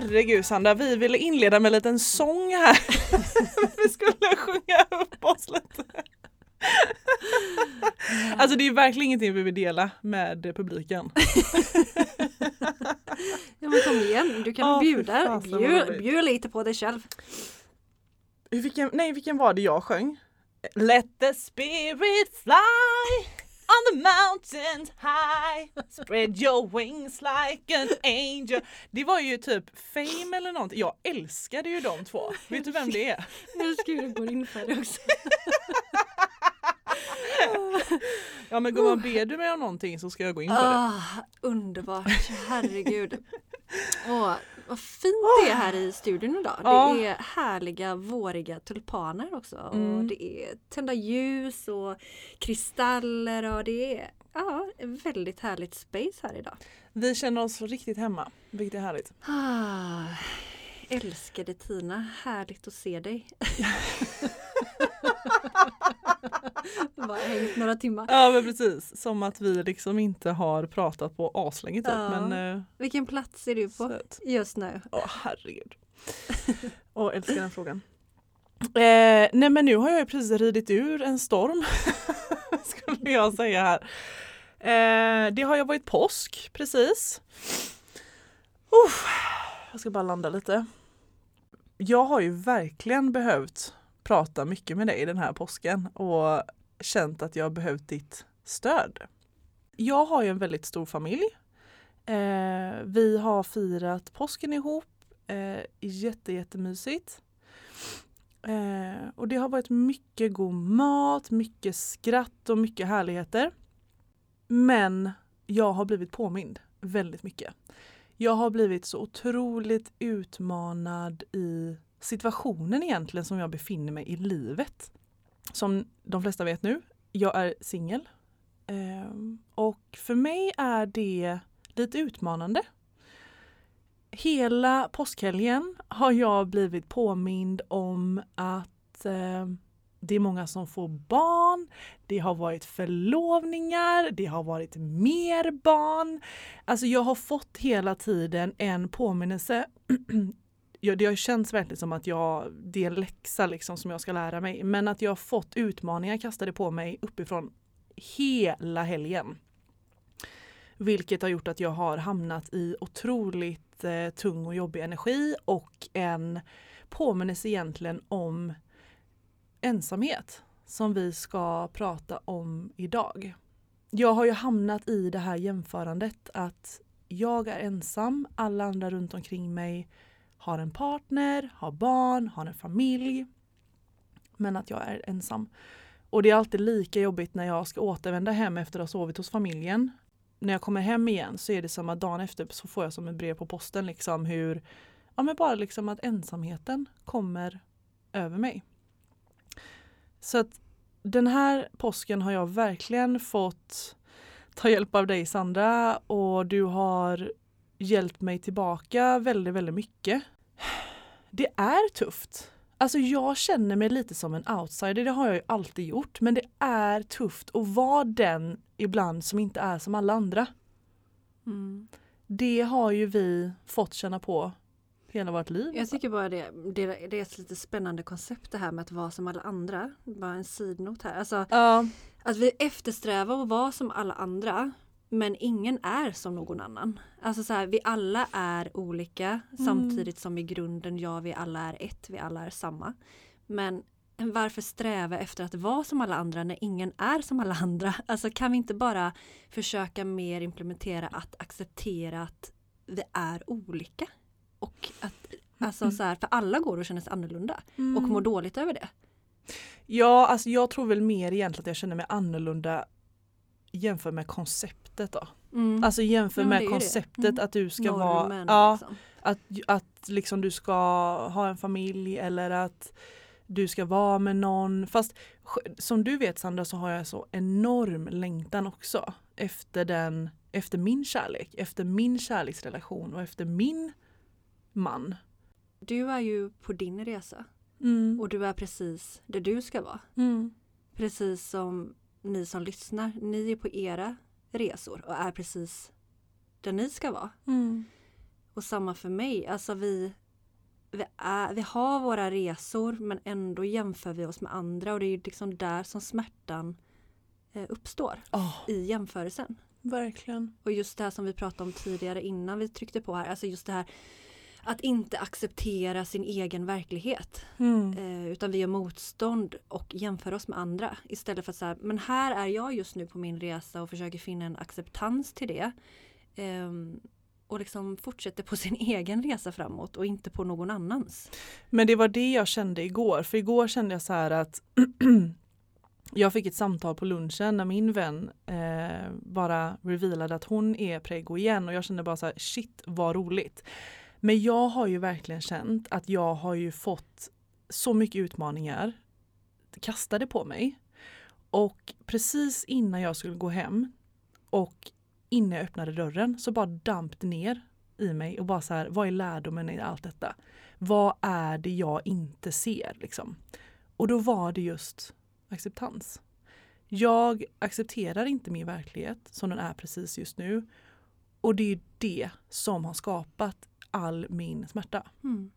Herregud Sandra, vi ville inleda med en liten sång här. vi skulle sjunga upp oss lite. Alltså det är verkligen ingenting vi vill dela med publiken. ja men kom igen, du kan Ja, bjuda, bjud, bjud lite på dig själv. Vilken, nej, vilken var det jag sjöng? Let the spirit fly on the mountains high Spread your wings like an angel Det var ju typ Fame eller någonting. Jag älskade ju de två. Vet du vem det är? Nu ska du gå in för det också. Ja men gumman, ber du mig om någonting så ska jag gå in på det. Ah, underbart, herregud. Åh, vad fint det är här i studion idag. Ja. Det är härliga våriga tulpaner också. Och Mm. det är tända ljus och kristaller och det är ja, väldigt härligt space här idag. Vi känner oss riktigt hemma, vilket är härligt. Ah, älskade Tina, härligt att se dig. Bara hängt några timmar. Ja men precis, som att vi liksom inte har pratat på aslänge typ. Ja. Men, eh, Vilken plats är du på söt. just nu? Åh herregud. Åh älskar den frågan. Eh, nej men nu har jag ju precis ridit ur en storm. Skulle jag säga här. Eh, det har ju varit påsk precis. Uff, jag ska bara landa lite. Jag har ju verkligen behövt prata mycket med dig den här påsken och känt att jag har behövt ditt stöd. Jag har ju en väldigt stor familj. Eh, vi har firat påsken ihop. Eh, jätte, jättemysigt. Eh, och det har varit mycket god mat, mycket skratt och mycket härligheter. Men jag har blivit påmind väldigt mycket. Jag har blivit så otroligt utmanad i situationen egentligen som jag befinner mig i livet. Som de flesta vet nu, jag är singel. Ehm, och för mig är det lite utmanande. Hela påskhelgen har jag blivit påmind om att ehm, det är många som får barn, det har varit förlovningar, det har varit mer barn. Alltså jag har fått hela tiden en påminnelse. Ja, det har känts verkligen som att jag, det är en läxa liksom som jag ska lära mig. Men att jag har fått utmaningar kastade på mig uppifrån hela helgen. Vilket har gjort att jag har hamnat i otroligt eh, tung och jobbig energi och en påminnelse egentligen om ensamhet som vi ska prata om idag. Jag har ju hamnat i det här jämförandet att jag är ensam, alla andra runt omkring mig har en partner, har barn, har en familj. Men att jag är ensam. Och det är alltid lika jobbigt när jag ska återvända hem efter att ha sovit hos familjen. När jag kommer hem igen så är det som att dagen efter så får jag som ett brev på posten liksom hur, ja men bara liksom att ensamheten kommer över mig. Så att den här påsken har jag verkligen fått ta hjälp av dig Sandra och du har hjälpt mig tillbaka väldigt, väldigt mycket. Det är tufft. Alltså jag känner mig lite som en outsider, det har jag ju alltid gjort. Men det är tufft att vara den ibland som inte är som alla andra. Mm. Det har ju vi fått känna på hela vårt liv. Jag tycker bara det, det, det är ett lite spännande koncept det här med att vara som alla andra. Bara en sidnot här. Alltså Ja, att vi eftersträvar att vara som alla andra. Men ingen är som någon annan. Alltså så här, vi alla är olika Mm. samtidigt som i grunden, ja vi alla är ett, vi alla är samma. Men varför sträva efter att vara som alla andra när ingen är som alla andra? Alltså kan vi inte bara försöka mer implementera att acceptera att vi är olika? Och att, alltså så här, för alla går och känner sig annorlunda och mår dåligt över det. Ja, alltså jag tror väl mer egentligen att jag känner mig annorlunda jämfört med konceptet då. Mm. Alltså jämför Ja, med konceptet Mm. att du ska Normen, vara, ja, liksom. att, att liksom du ska ha en familj eller att du ska vara med någon. Fast som du vet Sandra så har jag så enorm längtan också efter den, efter min kärlek, efter min kärleksrelation och efter min man. Du är ju på din resa Mm. och du är precis där du ska vara. Mm. Precis som ni som lyssnar, ni är på era resor och är precis där ni ska vara. Mm. Och samma för mig, alltså vi, vi, är, vi har våra resor men ändå jämför vi oss med andra och det är ju liksom där som smärtan eh, uppstår Oh, i jämförelsen. verkligen. Och just det här som vi pratade om tidigare innan vi tryckte på här, alltså just det här att inte acceptera sin egen verklighet. Mm. Eh, utan vi gör motstånd och jämför oss med andra. Istället för att säga, men här är jag just nu på min resa och försöker finna en acceptans till det. Ehm, och liksom fortsätter på sin egen resa framåt och inte på någon annans. Men det var det jag kände igår. För igår kände jag så här att jag fick ett samtal på lunchen när min vän eh, bara revealade att hon är prego igen och jag kände bara så här shit vad roligt. Men jag har ju verkligen känt att jag har ju fått så mycket utmaningar kastade på mig. Och precis innan jag skulle gå hem och innan jag öppnade dörren så bara damp det ner i mig och bara så här, vad är lärdomen i allt detta? Vad är det jag inte ser liksom? Och då var det just acceptans. Jag accepterar inte min verklighet som den är precis just nu. Och det är det som har skapat all min smärta. Mm.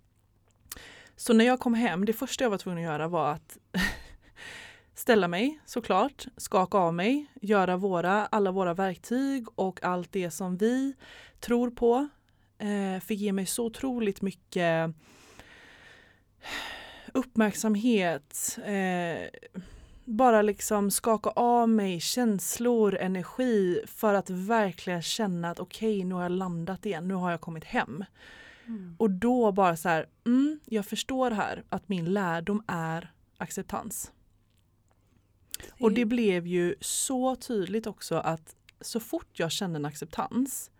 Så när jag kom hem, det första jag var tvungen att göra var att ställa mig såklart, skaka av mig, göra våra, alla våra verktyg och allt det som vi tror på. Eh, fick ge mig så otroligt mycket uppmärksamhet. Eh, bara liksom skaka av mig känslor, energi för att verkligen känna att okej, nu har jag landat igen, nu har jag kommit hem. Mm. Och då bara så här, mm, jag förstår här att min lärdom är acceptans. Och det blev ju så tydligt också att så fort jag kände en acceptans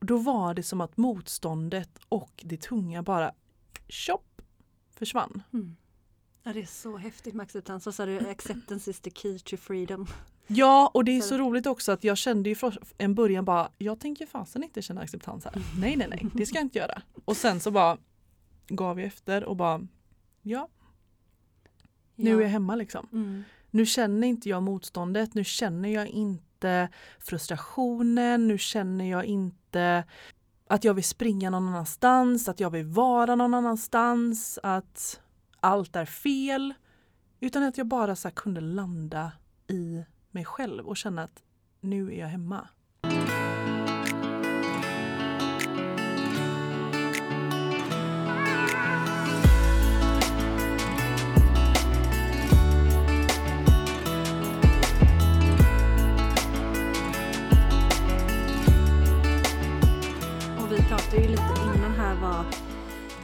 då var det som att motståndet och det tunga bara tjopp försvann. Mm. Ja, det är så häftigt med acceptans. Och så sa du acceptance is the key to freedom. Ja, och det är Så- så roligt också att jag kände ju från en början bara, jag tänker fasen inte känna acceptans här. Nej, nej, nej, det ska jag inte göra. Och sen så bara gav jag efter och bara, ja, nu är jag hemma liksom. Mm. Nu känner inte jag motståndet, nu känner jag inte frustrationen, nu känner jag inte att jag vill springa någon annanstans, att jag vill vara någon annanstans, att allt är fel. Utan att jag bara så kunde landa i mig själv och känna att nu är jag hemma.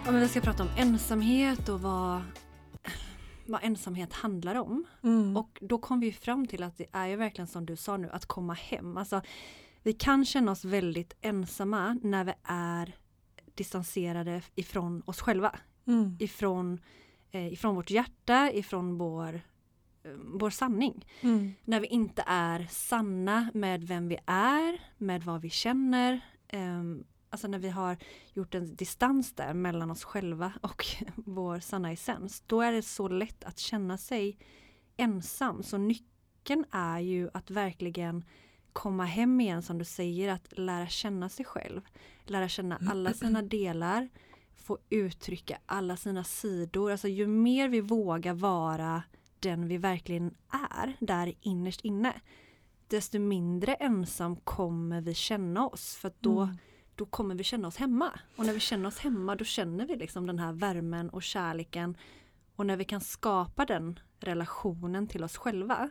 Ja, men vi ska prata om ensamhet och vad, vad ensamhet handlar om. Mm. Och då kom vi fram till att det är ju verkligen som du sa nu, att komma hem. Alltså, vi kan känna oss väldigt ensamma när vi är distanserade ifrån oss själva. Mm. Ifrån, eh, ifrån vårt hjärta, ifrån vår, eh, vår sanning. Mm. När vi inte är sanna med vem vi är, med vad vi känner. ehm, alltså när vi har gjort en distans där mellan oss själva och vår sanna essens. Då är det så lätt att känna sig ensam. Så nyckeln är ju att verkligen komma hem igen som du säger, att lära känna sig själv. Lära känna alla sina delar, få uttrycka alla sina sidor. Alltså ju mer vi vågar vara den vi verkligen är där innerst inne. desto mindre ensam kommer vi känna oss för att då, Mm. Då kommer vi känna oss hemma. Och när vi känner oss hemma då känner vi liksom den här värmen och kärleken. Och när vi kan skapa den relationen till oss själva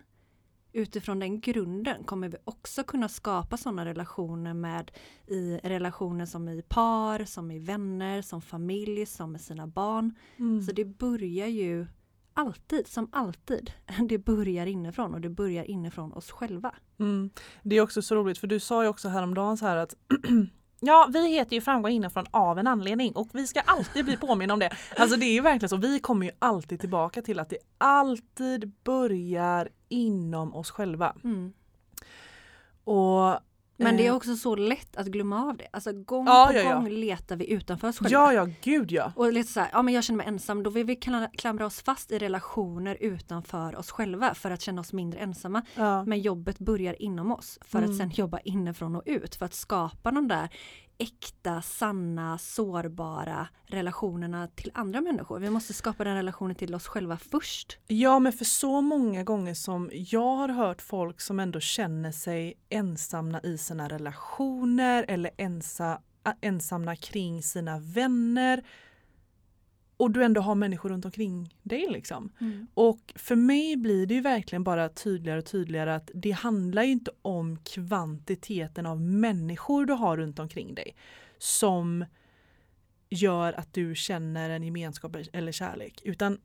utifrån den grunden kommer vi också kunna skapa sådana relationer med i relationer som i par, som i vänner, som familj, som med sina barn. Mm. Så det börjar ju alltid, som alltid, det börjar inifrån och det börjar inifrån oss själva. Mm. Det är också så roligt för du sa ju också häromdagen så här att Ja, vi heter ju framgång inifrån av en anledning och vi ska alltid bli påminna om det. Alltså det är ju verkligen så, vi kommer ju alltid tillbaka till att det alltid börjar inom oss själva. Och Men det är eh, också så lätt att glömma av det. Alltså gång Ja, på ja, ja. gång letar vi utanför oss själva. Ja, ja, gud ja. Och lite så här, ja men jag känner mig ensam, då vill vi kla- klamra oss fast i relationer utanför oss själva för att känna oss mindre ensamma. ja. Men jobbet börjar inom oss för Mm. att sen jobba inifrån och ut för att skapa de där äkta, sanna, sårbara relationerna till andra människor. Vi måste skapa den relationen till oss själva först. Ja men för så många gånger som jag har hört folk som ändå känner sig ensamma i sina relationer eller ensa, ensamma kring sina vänner. Och du ändå har människor runt omkring dig liksom. Och för mig blir det ju verkligen bara tydligare och tydligare att det handlar ju inte om kvantiteten av människor du har runt omkring dig som gör att du känner en gemenskap eller kärlek utan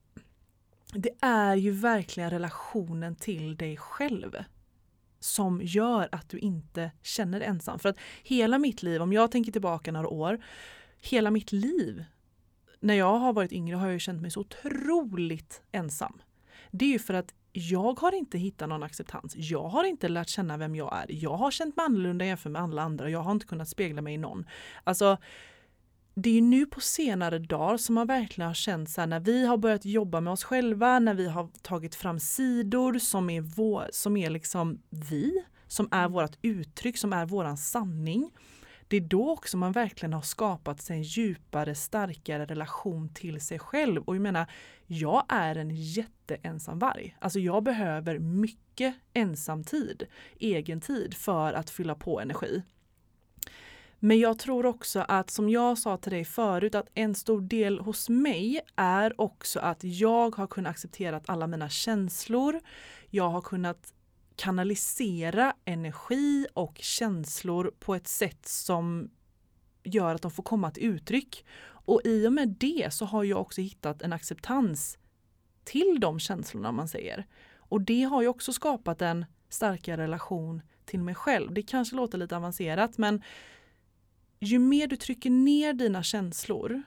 det är ju verkligen relationen till dig själv som gör att du inte känner dig ensam. För att hela mitt liv, om jag tänker tillbaka några år, hela mitt liv när jag har varit yngre har jag känt mig så otroligt ensam. Det är ju för att jag har inte hittat någon acceptans. Jag har inte lärt känna vem jag är. Jag har känt mig annorlunda jämfört med alla andra. Jag har inte kunnat spegla mig i någon. Alltså, det är ju nu på senare dagar som man verkligen har känt så här när vi har börjat jobba med oss själva, när vi har tagit fram sidor som är, vår, som är liksom vi, som är vårt uttryck, som är våran sanning. Det är då också man verkligen har skapat sig en djupare, starkare relation till sig själv. Och jag menar, jag är en jätteensam varg. Alltså jag behöver mycket ensam tid, egen tid för att fylla på energi. Men jag tror också att som jag sa till dig förut att en stor del hos mig är också att jag har kunnat acceptera alla mina känslor. Jag har kunnat kanalisera energi och känslor på ett sätt som gör att de får komma till uttryck. Och i och med det så har jag också hittat en acceptans till de känslorna man säger. Och det har ju också skapat en starkare relation till mig själv. Det kanske låter lite avancerat men ju mer du trycker ner dina känslor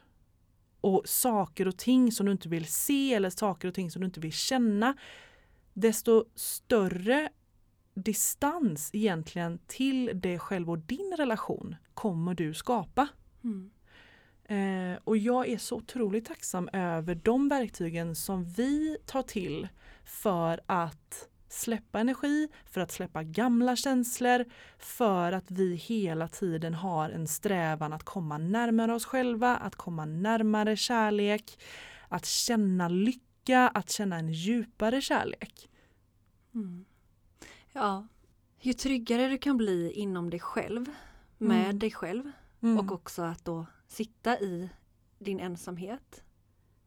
och saker och ting som du inte vill se eller saker och ting som du inte vill känna desto större distans egentligen till dig själv och din relation kommer du skapa. Mm. Eh, och jag är så otroligt tacksam över de verktygen som vi tar till för att släppa energi, för att släppa gamla känslor, för att vi hela tiden har en strävan att komma närmare oss själva, att komma närmare kärlek, att känna lycka, att känna en djupare kärlek. Mm. Ja, ju tryggare du kan bli inom dig själv, med Mm. dig själv Mm. och också att då sitta i din ensamhet.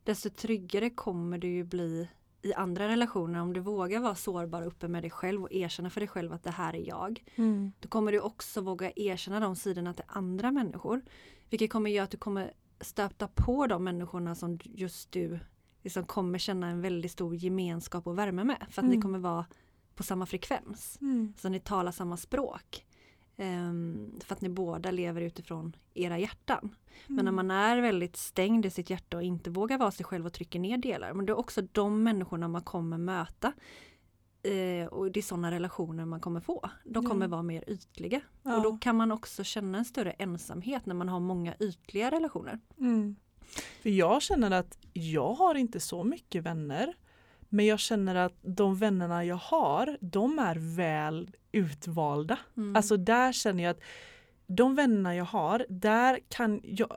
Desto tryggare kommer du ju bli i andra relationer om du vågar vara sårbar uppe med dig själv och erkänna för dig själv att det här är jag. Mm. Då kommer du också våga erkänna de sidorna till andra människor. Vilket kommer göra att du kommer stöta på de människorna som just du liksom kommer känna en väldigt stor gemenskap och värme med. För att ni Mm. kommer vara på samma frekvens. Mm. Så ni talar samma språk. Ehm, för att ni båda lever utifrån era hjärtan. Men när man är väldigt stängd i sitt hjärta och inte vågar vara sig själv och trycker ner delar. Men det är också de människorna man kommer möta. Eh, och det är sådana relationer man kommer få. De kommer vara mer ytliga. Ja. Och då kan man också känna en större ensamhet när man har många ytliga relationer. Mm. För jag känner att jag har inte så mycket vänner. Men jag känner att de vännerna jag har, de är väl utvalda. Mm. Alltså där känner jag att de vännerna jag har, där kan jag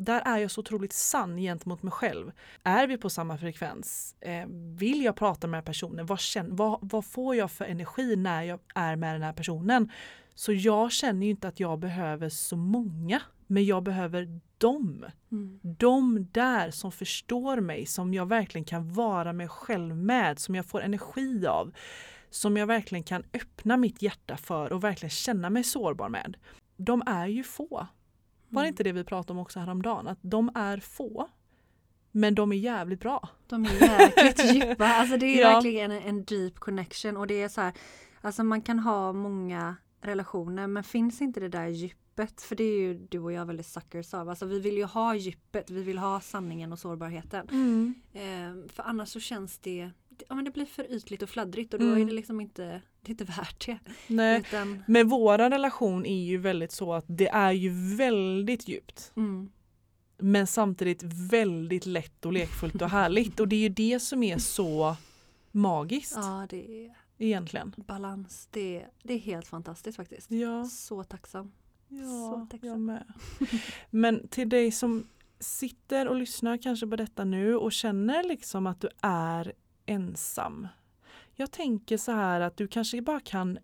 där är jag så otroligt sann gentemot mig själv. Är vi på samma frekvens? Eh, vill jag prata med den här personen? Vad, känner, vad, vad får jag för energi när jag är med den här personen? Så jag känner ju inte att jag behöver så många, men jag behöver dem. Mm. De där som förstår mig, som jag verkligen kan vara mig själv med, som jag får energi av. Som jag verkligen kan öppna mitt hjärta för och verkligen känna mig sårbar med. De är ju få. Var det Mm. inte det vi pratade om också häromdagen? Att de är få. Men de är jävligt bra. De är jäkligt djupa. Alltså det är Ja. verkligen en, en deep connection och det är så här, alltså man kan ha många relationer men finns inte det där djupet, för det är ju du och jag väldigt suckers av, alltså vi vill ju ha djupet, vi vill ha sanningen och sårbarheten. Eh, för annars så känns det, det- ja men det blir för ytligt och fladdrigt och då Mm. är det liksom inte, det är inte värt det. Nej. Utan, Men våran relation är ju väldigt så att det är ju väldigt djupt. mm, Men samtidigt väldigt lätt och lekfullt och härligt. Och det är ju det som är så magiskt ja det är egentligen. balans, det, det är helt fantastiskt faktiskt. Ja, Så tacksam. ja Så tacksam. jag med. Men till dig som sitter och lyssnar kanske på detta nu och känner liksom att du är ensam. Jag tänker så här att du kanske bara kan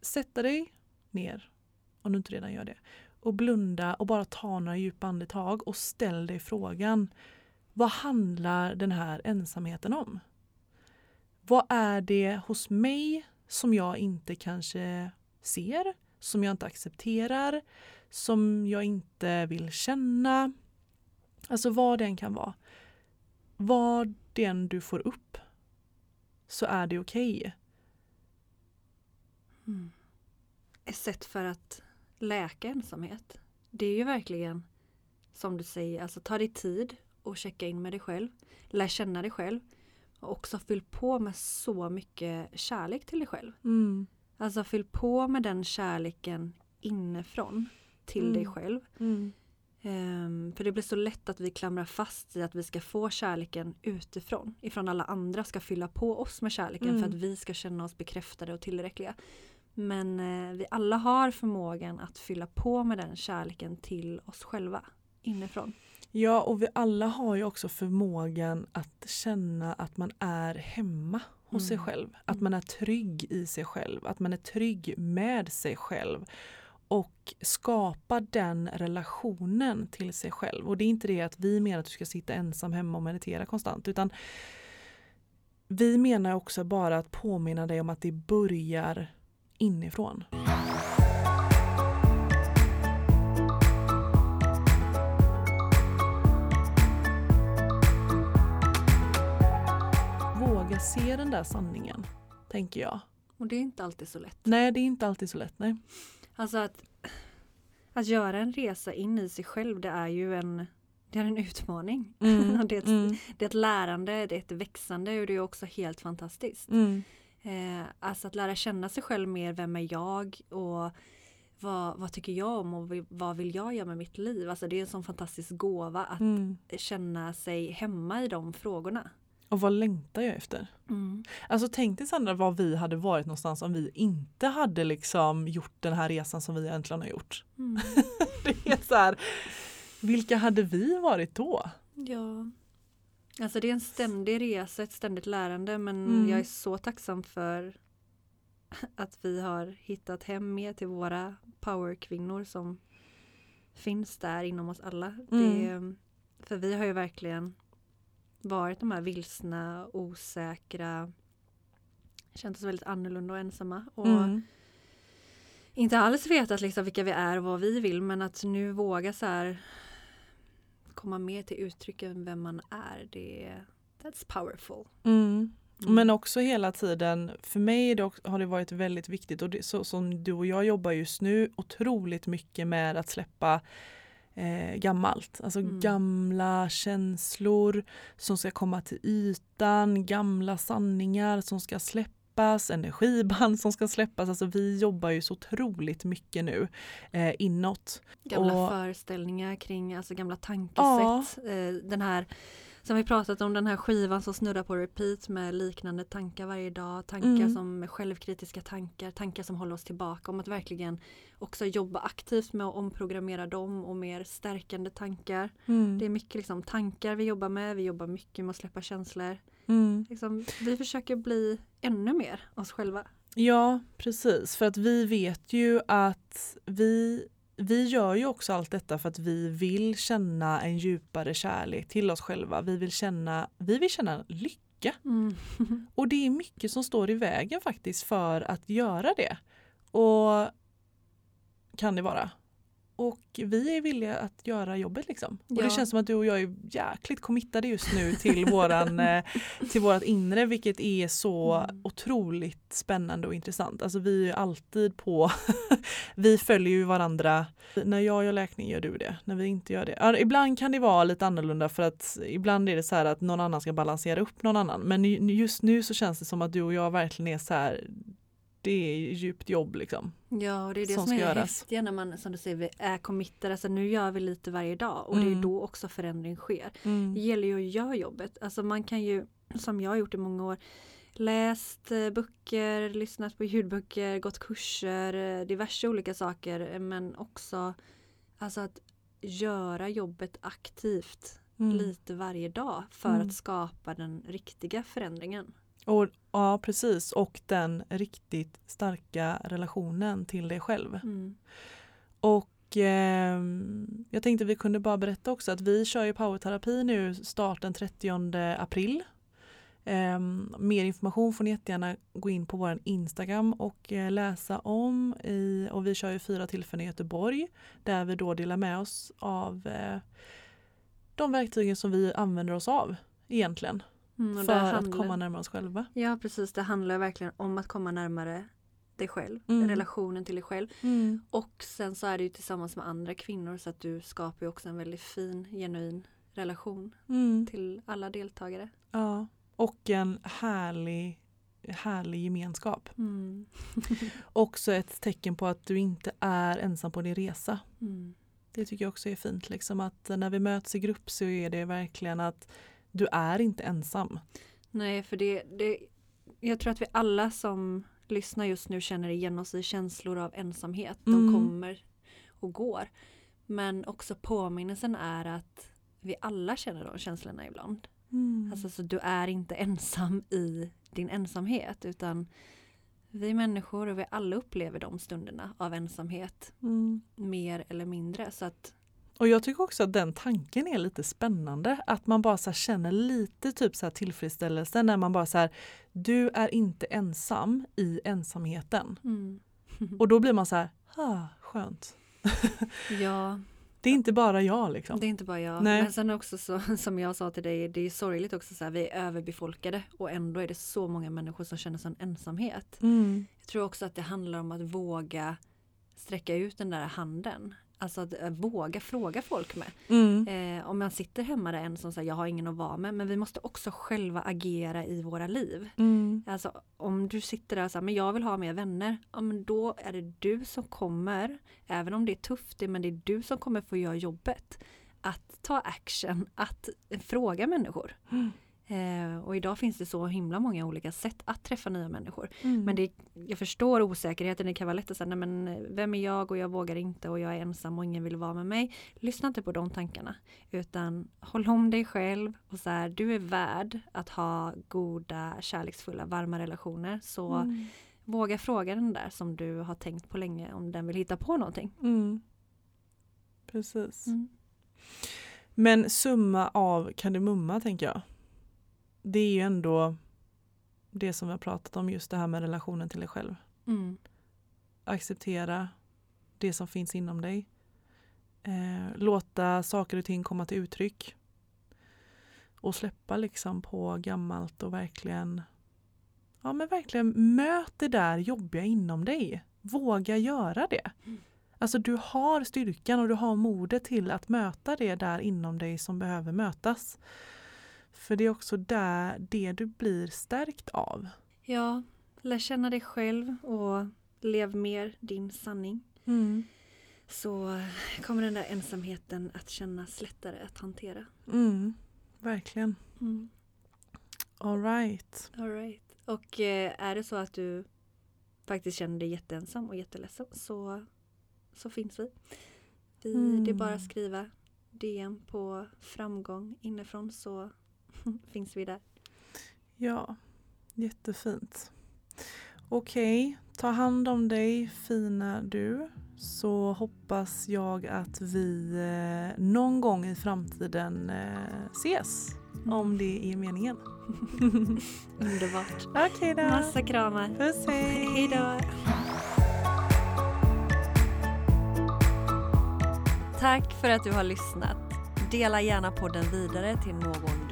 sätta dig ner, om du inte redan gör det, och blunda och bara ta några djupa andetag och ställ dig frågan vad handlar den här ensamheten om? Vad är det hos mig som jag inte kanske ser, som jag inte accepterar, som jag inte vill känna? Alltså vad det än kan vara. Vad det än du får upp så är det okej. Mm. Ett sätt för att läka ensamhet. Det är ju verkligen som du säger, alltså ta dig tid och checka in med dig själv. Lär känna dig själv. Och också fyll på med så mycket kärlek till dig själv. Mm. Alltså fyll på med den kärleken inifrån till Mm. dig själv. Mm. Ehm, för det blir så lätt att vi klamrar fast i att vi ska få kärleken utifrån. Ifrån alla andra ska fylla på oss med kärleken Mm. för att vi ska känna oss bekräftade och tillräckliga. Men eh, vi alla har förmågan att fylla på med den kärleken till oss själva inifrån. Ja, och vi alla har ju också förmågan att känna att man är hemma hos sig Mm. själv. Att Mm. man är trygg i sig själv, att man är trygg med sig själv. Och skapa den relationen till sig själv. Och det är inte det att vi menar att du ska sitta ensam hemma och meditera konstant. Utan vi menar också bara att påminna dig om att det börjar inifrån. Våga se den där sanningen, tänker jag. Och det är inte alltid så lätt. Nej, det är inte alltid så lätt. Nej. Alltså att, att göra en resa in i sig själv det är ju en, det är en utmaning. Mm, det, är ett, mm, det är ett lärande, det är ett växande och det är också helt fantastiskt. mm, Eh, alltså att lära känna sig själv mer, vem är jag och vad, vad tycker jag om och vad vill jag göra med mitt liv? Alltså det är en sån fantastisk gåva att mm. känna sig hemma i de frågorna. Och vad längtar jag efter? Alltså tänk dig Sandra var vi hade varit någonstans om vi inte hade liksom gjort den här resan som vi egentligen har gjort. Mm. Det är så här, vilka hade vi varit då? Ja. Alltså det är en ständig resa, ett ständigt lärande men Mm. jag är så tacksam för att vi har hittat hem mer till våra powerkvinnor som finns där inom oss alla. Det, för vi har ju verkligen varit de här vilsna, osäkra, känt oss väldigt annorlunda och ensamma. Och Mm. inte alls vetat liksom vilka vi är och vad vi vill men att nu våga så här komma mer till uttryck än vem man är. Det är, that's powerful. Mm. Mm. Men också hela tiden, för mig är det också, har det varit väldigt viktigt och det, så som du och jag jobbar just nu otroligt mycket med att släppa eh, gammalt. Alltså Mm. gamla känslor som ska komma till ytan, gamla sanningar som ska släppas, energiband som ska släppas. Alltså vi jobbar ju så otroligt mycket nu eh, inåt. Gamla och- föreställningar kring alltså gamla tankesätt. Eh, den här Sen har vi pratat om den här skivan som snurrar på repeat med liknande tankar varje dag. Tankar Mm. som är självkritiska tankar, tankar som håller oss tillbaka. Om att verkligen också jobba aktivt med att omprogrammera dem och mer stärkande tankar. Mm. Det är mycket liksom tankar vi jobbar med, vi jobbar mycket med att släppa känslor. Mm. Liksom, vi försöker bli ännu mer oss själva. Ja, precis. För att vi vet ju att vi, vi gör ju också allt detta för att vi vill känna en djupare kärlek till oss själva. Vi vill känna, vi vill känna lycka. Och det är mycket som står i vägen faktiskt för att göra det. Och kan det vara. Och vi är villiga att göra jobbet liksom. Och Ja. det känns som att du och jag är jäkligt committade just nu till, våran, eh, till vårat inre vilket är så Mm. otroligt spännande och intressant. Alltså vi är ju alltid på, vi följer ju varandra. När jag gör läkning gör du det, när vi inte gör det. Ja, ibland kan det vara lite annorlunda för att ibland är det så här att någon annan ska balansera upp någon annan. Men ju- just nu så känns det som att du och jag verkligen är så här, det är djupt jobb liksom. Ja, och det är det som som, är göras. häftiga när man som du säger är committade. Alltså nu gör vi lite varje dag och det är Mm. då också förändring sker. Det Mm. gäller ju att göra jobbet. Alltså man kan ju, som jag har gjort i många år, läst eh, böcker, lyssnat på ljudböcker, gått kurser, eh, diverse olika saker. Men också alltså att göra jobbet aktivt Mm. lite varje dag för Mm. att skapa den riktiga förändringen. Och, ja precis och den riktigt starka relationen till dig själv. Mm. Och ehm, jag tänkte vi kunde bara berätta också att vi kör ju powerterapi nu start den 30 april. Ehm, mer information får ni jättegärna gå in på vår Instagram och eh, läsa om. I, och vi kör ju fyra tillfällen i Göteborg där vi då delar med oss av eh, de verktygen som vi använder oss av egentligen. Mm, för där att handlar- komma närmare oss själva. Ja precis, det handlar verkligen om att komma närmare dig själv, Mm. relationen till dig själv. Och sen så är det ju tillsammans med andra kvinnor så att du skapar ju också en väldigt fin, genuin relation Mm. till alla deltagare. Ja. Och en härlig, härlig gemenskap. Mm. Också ett tecken på att du inte är ensam på din resa. Mm. Det tycker jag också är fint. Liksom att när vi möts i grupp så är det verkligen att du är inte ensam. Nej, för det, det, jag tror att vi alla som lyssnar just nu känner igen oss i känslor av ensamhet. De Mm. kommer och går. Men också påminnelsen är att vi alla känner de känslorna ibland. Alltså, så du är inte ensam i din ensamhet utan vi människor och vi alla upplever de stunderna av ensamhet Mm. mer eller mindre. Så att, Och jag tycker också att den tanken är lite spännande. Att man bara så känner lite typ så tillfredsställelse när man bara så här, du är inte ensam i ensamheten. mm. Och då blir man så här, ah, skönt. ja, Det är inte bara jag liksom. det är inte bara jag. Nej. Men sen också så, som jag sa till dig, det är sorgligt också så här, vi är överbefolkade och ändå är det så många människor som känner sån ensamhet. Mm. Jag tror också att det handlar om att våga sträcka ut den där handen. Alltså att eh, våga fråga folk med. Mm. Eh, om man sitter hemma där en som säger jag har ingen att vara med. Men vi måste också själva agera i våra liv. Mm. Alltså om du sitter där och säger men jag vill ha mer vänner. Ja men då är det du som kommer, även om det är tufft, det- men det är du som kommer få göra jobbet. Att ta action, att fråga människor. Mm. Eh, och idag finns det så himla många olika sätt att träffa nya människor. Mm. Men det, jag förstår osäkerheten, det kan vara lätt att säga nej men eh, vem är jag och jag vågar inte och jag är ensam och ingen vill vara med mig. Lyssna inte på de tankarna utan håll om dig själv och så här, du är värd att ha goda, kärleksfulla, varma relationer. Så Mm. våga fråga den där som du har tänkt på länge om den vill hitta på någonting. Mm. Precis. Mm. Men summa av kardemumma tänker jag. Det är ju ändå det som vi har pratat om, just det här med relationen till dig själv. Mm. Acceptera det som finns inom dig. Eh, låta saker och ting komma till uttryck. Och släppa liksom på gammalt och verkligen Ja men verkligen möt det där jobbiga inom dig. Våga göra det. Mm. Alltså du har styrkan och du har modet till att möta det där inom dig som behöver mötas. För det är också där det du blir stärkt av. Ja, lär känna dig själv och lev mer din sanning. Så kommer den där ensamheten att kännas lättare att hantera. Mm, verkligen. Mm. All right. All right. Och eh, är det så att du faktiskt känner dig jätteensam och jätteledsen så, så finns vi. vi Mm. Det är bara att skriva DM på framgång inifrån så finns vi där. Ja, jättefint. Okej, ta hand om dig fina du. Så hoppas jag att vi eh, någon gång i framtiden eh, ses. Om det är meningen. Underbart. Okej då. Massa kramar. Puss hej. Hej då. Tack för att du har lyssnat. Dela gärna podden vidare till någon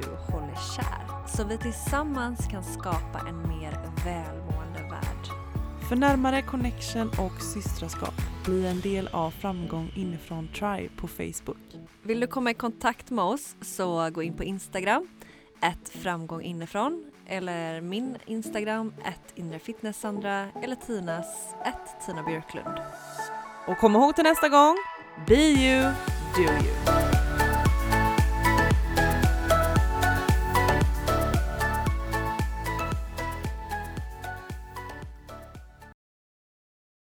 kär så vi tillsammans kan skapa en mer välmående värld. För närmare connection och systraskap, bli en del av Framgång inifrån Tribe på Facebook. Vill du komma i kontakt med oss så gå in på Instagram, ett framgång inifrån eller min Instagram, ett inrefitnesssandra eller Tinas, ett Tina Björklund. Och kom ihåg till nästa gång, be you, do you.